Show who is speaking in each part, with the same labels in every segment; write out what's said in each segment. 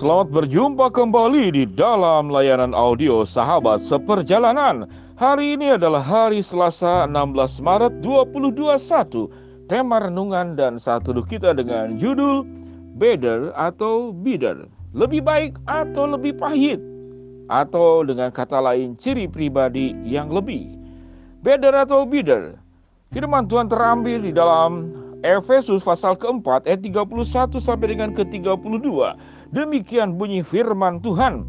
Speaker 1: Selamat berjumpa kembali di dalam layanan audio Sahabat Seperjalanan. Hari ini adalah hari Selasa 16 Maret 2021. Tema renungan dan satu kita dengan judul Better atau Bitter. Lebih baik atau lebih pahit. Atau dengan kata lain ciri pribadi yang lebih. Better atau bitter. Firman Tuhan terambil di dalam Efesus pasal keempat ayat 31 sampai dengan ke-32 Demikian bunyi firman Tuhan.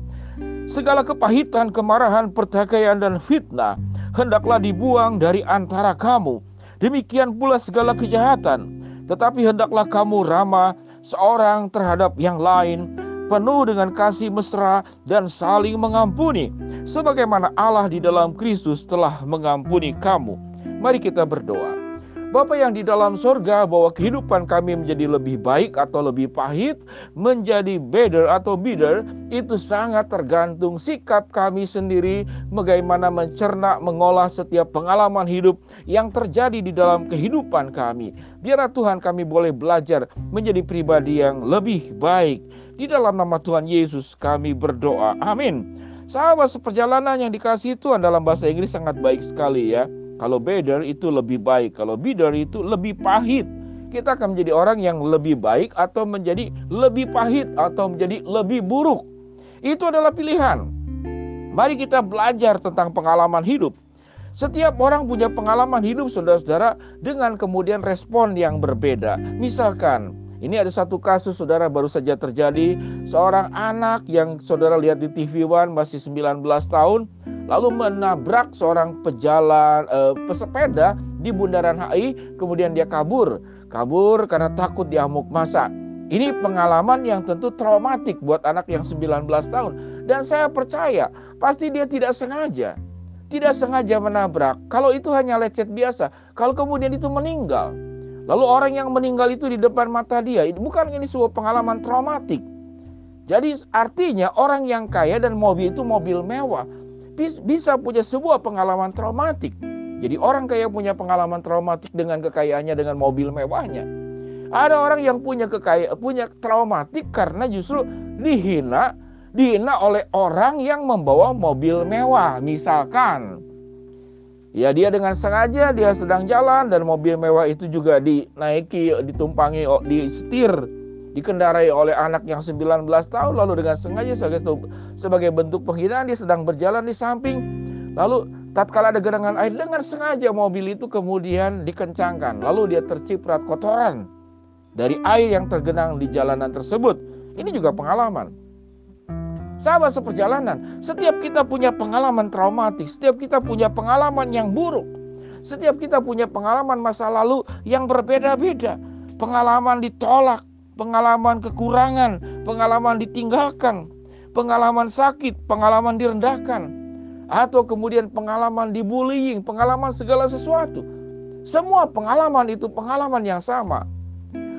Speaker 1: Segala kepahitan, kemarahan, pertikaian dan fitnah hendaklah dibuang dari antara kamu. Demikian pula segala kejahatan. Tetapi hendaklah kamu ramah seorang terhadap yang lain, penuh dengan kasih mesra dan saling mengampuni, sebagaimana Allah di dalam Kristus telah mengampuni kamu. Mari kita berdoa. Bapak yang di dalam sorga bahwa kehidupan kami menjadi lebih baik atau lebih pahit, menjadi better atau bitter, itu sangat tergantung sikap kami sendiri bagaimana mencerna, mengolah setiap pengalaman hidup yang terjadi di dalam kehidupan kami. Biarlah Tuhan kami boleh belajar menjadi pribadi yang lebih baik. Di dalam nama Tuhan Yesus kami berdoa. Amin. Sahabat seperjalanan yang dikasih Tuhan dalam bahasa Inggris sangat baik sekali ya. Kalau better itu lebih baik, kalau bitter itu lebih pahit. Kita akan menjadi orang yang lebih baik atau menjadi lebih pahit atau menjadi lebih buruk. Itu adalah pilihan. Mari kita belajar tentang pengalaman hidup. Setiap orang punya pengalaman hidup saudara-saudara dengan kemudian respon yang berbeda. Misalkan ini ada satu kasus saudara baru saja terjadi seorang anak yang saudara lihat di TV One masih 19 tahun lalu menabrak seorang pejalan eh, pesepeda di bundaran HI kemudian dia kabur kabur karena takut diamuk masa. Ini pengalaman yang tentu traumatik buat anak yang 19 tahun dan saya percaya pasti dia tidak sengaja tidak sengaja menabrak. Kalau itu hanya lecet biasa, kalau kemudian itu meninggal, Lalu orang yang meninggal itu di depan mata dia, bukan ini sebuah pengalaman traumatik. Jadi artinya orang yang kaya dan mobil itu mobil mewah bisa punya sebuah pengalaman traumatik. Jadi orang kaya punya pengalaman traumatik dengan kekayaannya dengan mobil mewahnya. Ada orang yang punya kekayaan punya traumatik karena justru dihina dihina oleh orang yang membawa mobil mewah. Misalkan Ya dia dengan sengaja dia sedang jalan dan mobil mewah itu juga dinaiki, ditumpangi, disetir, dikendarai oleh anak yang 19 tahun lalu dengan sengaja sebagai sebagai bentuk penghinaan dia sedang berjalan di samping lalu tatkala ada genangan air dengan sengaja mobil itu kemudian dikencangkan lalu dia terciprat kotoran dari air yang tergenang di jalanan tersebut. Ini juga pengalaman. Sahabat seperjalanan, setiap kita punya pengalaman traumatik, setiap kita punya pengalaman yang buruk, setiap kita punya pengalaman masa lalu yang berbeda-beda. Pengalaman ditolak, pengalaman kekurangan, pengalaman ditinggalkan, pengalaman sakit, pengalaman direndahkan, atau kemudian pengalaman dibullying, pengalaman segala sesuatu. Semua pengalaman itu pengalaman yang sama.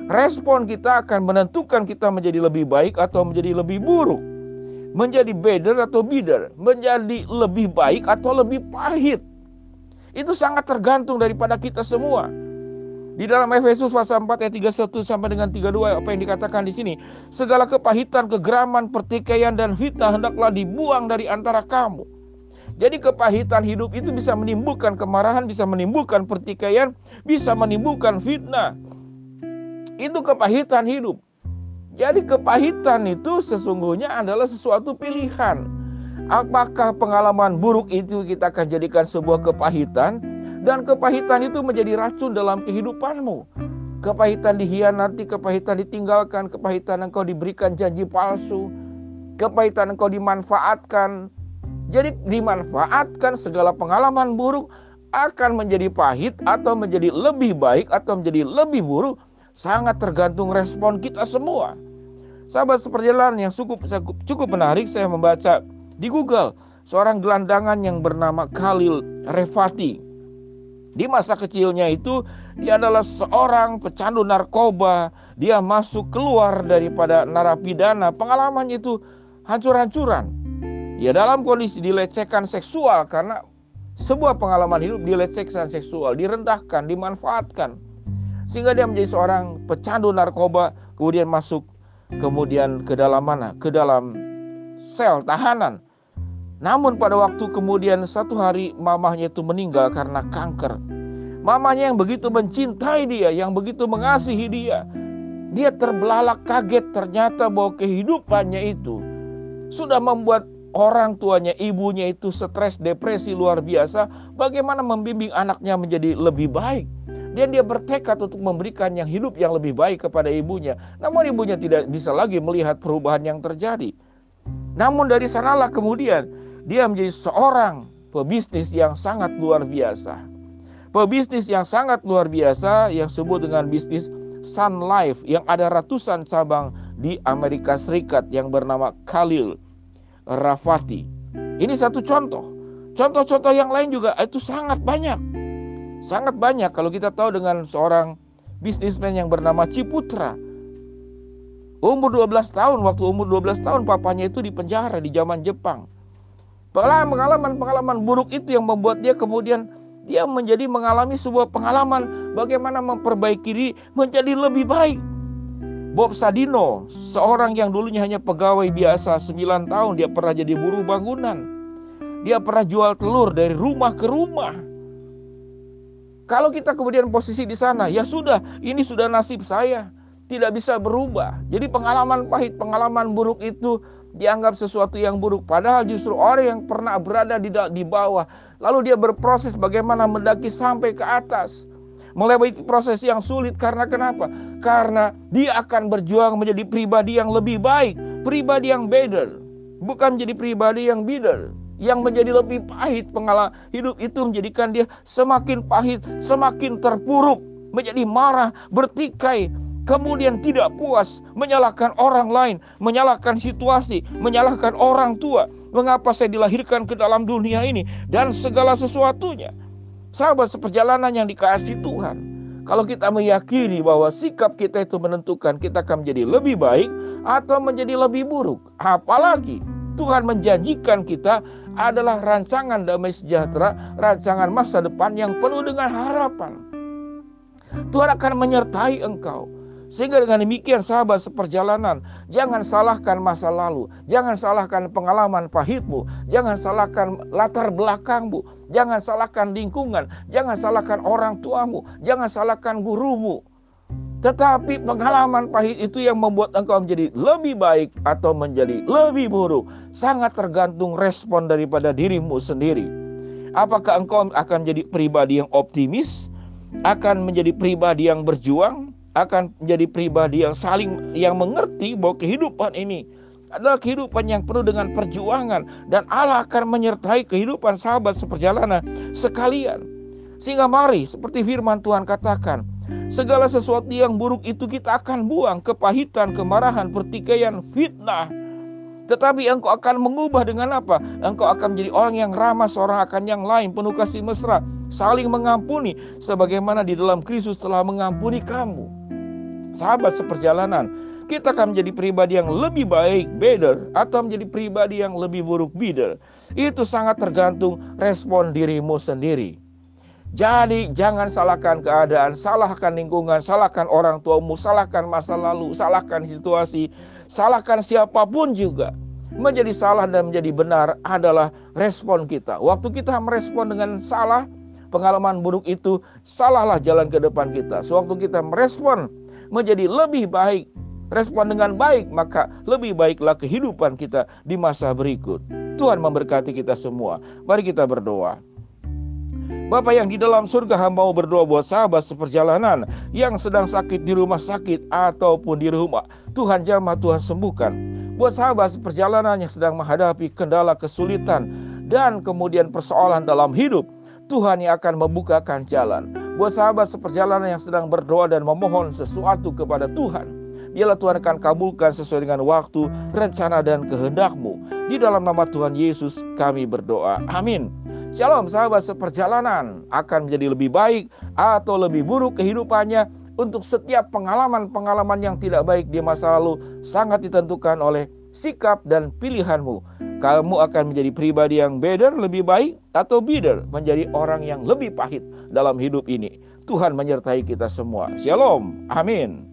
Speaker 1: Respon kita akan menentukan kita menjadi lebih baik atau menjadi lebih buruk menjadi better atau bitter, menjadi lebih baik atau lebih pahit. Itu sangat tergantung daripada kita semua. Di dalam Efesus pasal 4 ayat 31 sampai dengan 32 apa yang dikatakan di sini, segala kepahitan, kegeraman, pertikaian dan fitnah hendaklah dibuang dari antara kamu. Jadi kepahitan hidup itu bisa menimbulkan kemarahan, bisa menimbulkan pertikaian, bisa menimbulkan fitnah. Itu kepahitan hidup. Jadi kepahitan itu sesungguhnya adalah sesuatu pilihan. Apakah pengalaman buruk itu kita akan jadikan sebuah kepahitan dan kepahitan itu menjadi racun dalam kehidupanmu. Kepahitan dihianati, kepahitan ditinggalkan, kepahitan engkau diberikan janji palsu, kepahitan engkau dimanfaatkan. Jadi dimanfaatkan segala pengalaman buruk akan menjadi pahit atau menjadi lebih baik atau menjadi lebih buruk sangat tergantung respon kita semua. Sahabat seperjalanan yang cukup cukup menarik saya membaca di Google seorang gelandangan yang bernama Khalil Refati. Di masa kecilnya itu dia adalah seorang pecandu narkoba. Dia masuk keluar daripada narapidana. Pengalamannya itu hancur-hancuran. Ya dalam kondisi dilecehkan seksual karena sebuah pengalaman hidup dilecehkan seksual, direndahkan, dimanfaatkan. Sehingga dia menjadi seorang pecandu narkoba, kemudian masuk kemudian ke dalam mana? Ke dalam sel tahanan. Namun pada waktu kemudian satu hari mamahnya itu meninggal karena kanker. Mamanya yang begitu mencintai dia, yang begitu mengasihi dia. Dia terbelalak kaget ternyata bahwa kehidupannya itu sudah membuat orang tuanya, ibunya itu stres, depresi luar biasa. Bagaimana membimbing anaknya menjadi lebih baik? Dan dia bertekad untuk memberikan yang hidup yang lebih baik kepada ibunya. Namun ibunya tidak bisa lagi melihat perubahan yang terjadi. Namun dari sanalah kemudian dia menjadi seorang pebisnis yang sangat luar biasa pebisnis yang sangat luar biasa yang sebut dengan bisnis Sun Life yang ada ratusan cabang di Amerika Serikat yang bernama Khalil Rafati. Ini satu contoh. Contoh-contoh yang lain juga itu sangat banyak. Sangat banyak kalau kita tahu dengan seorang bisnismen yang bernama Ciputra. Umur 12 tahun, waktu umur 12 tahun papanya itu di penjara di zaman Jepang. Pengalaman-pengalaman buruk itu yang membuat dia kemudian dia menjadi mengalami sebuah pengalaman bagaimana memperbaiki diri menjadi lebih baik. Bob Sadino, seorang yang dulunya hanya pegawai biasa 9 tahun, dia pernah jadi buruh bangunan. Dia pernah jual telur dari rumah ke rumah. Kalau kita kemudian posisi di sana, ya sudah, ini sudah nasib saya. Tidak bisa berubah. Jadi pengalaman pahit, pengalaman buruk itu dianggap sesuatu yang buruk. Padahal justru orang yang pernah berada di, di bawah, lalu dia berproses bagaimana mendaki sampai ke atas. Melewati proses yang sulit karena kenapa? Karena dia akan berjuang menjadi pribadi yang lebih baik, pribadi yang better, bukan menjadi pribadi yang bitter yang menjadi lebih pahit pengalaman hidup itu menjadikan dia semakin pahit, semakin terpuruk, menjadi marah, bertikai, kemudian tidak puas, menyalahkan orang lain, menyalahkan situasi, menyalahkan orang tua. Mengapa saya dilahirkan ke dalam dunia ini dan segala sesuatunya? Sahabat seperjalanan yang dikasih Tuhan. Kalau kita meyakini bahwa sikap kita itu menentukan kita akan menjadi lebih baik atau menjadi lebih buruk. Apalagi Tuhan menjanjikan kita adalah rancangan damai sejahtera, rancangan masa depan yang penuh dengan harapan. Tuhan akan menyertai engkau. Sehingga dengan demikian sahabat seperjalanan, jangan salahkan masa lalu, jangan salahkan pengalaman pahitmu, jangan salahkan latar belakangmu, jangan salahkan lingkungan, jangan salahkan orang tuamu, jangan salahkan gurumu. Tetapi pengalaman pahit itu yang membuat engkau menjadi lebih baik atau menjadi lebih buruk sangat tergantung respon daripada dirimu sendiri. Apakah engkau akan menjadi pribadi yang optimis, akan menjadi pribadi yang berjuang, akan menjadi pribadi yang saling yang mengerti bahwa kehidupan ini adalah kehidupan yang penuh dengan perjuangan dan Allah akan menyertai kehidupan sahabat seperjalanan sekalian. Sehingga mari seperti firman Tuhan katakan, segala sesuatu yang buruk itu kita akan buang, kepahitan, kemarahan, pertikaian, fitnah. Tetapi engkau akan mengubah dengan apa? Engkau akan menjadi orang yang ramah seorang akan yang lain, penuh kasih mesra, saling mengampuni sebagaimana di dalam Kristus telah mengampuni kamu sahabat seperjalanan, kita akan menjadi pribadi yang lebih baik, better, atau menjadi pribadi yang lebih buruk, bitter. Itu sangat tergantung respon dirimu sendiri. Jadi jangan salahkan keadaan, salahkan lingkungan, salahkan orang tuamu, salahkan masa lalu, salahkan situasi, salahkan siapa pun juga. Menjadi salah dan menjadi benar adalah respon kita. Waktu kita merespon dengan salah, pengalaman buruk itu, salahlah jalan ke depan kita. Sewaktu kita merespon menjadi lebih baik, respon dengan baik, maka lebih baiklah kehidupan kita di masa berikut. Tuhan memberkati kita semua. Mari kita berdoa. Bapak yang di dalam surga hamba berdoa buat sahabat seperjalanan yang sedang sakit di rumah sakit ataupun di rumah. Tuhan jamah, Tuhan sembuhkan. Buat sahabat seperjalanan yang sedang menghadapi kendala kesulitan dan kemudian persoalan dalam hidup. Tuhan yang akan membukakan jalan. Buat sahabat seperjalanan yang sedang berdoa dan memohon sesuatu kepada Tuhan, biarlah Tuhan akan kabulkan sesuai dengan waktu, rencana, dan kehendakmu. Di dalam nama Tuhan Yesus kami berdoa. Amin. Shalom sahabat seperjalanan akan menjadi lebih baik atau lebih buruk kehidupannya untuk setiap pengalaman-pengalaman yang tidak baik di masa lalu sangat ditentukan oleh sikap dan pilihanmu. Kamu akan menjadi pribadi yang better, lebih baik, atau bitter, menjadi orang yang lebih pahit dalam hidup ini. Tuhan menyertai kita semua. Shalom. Amin.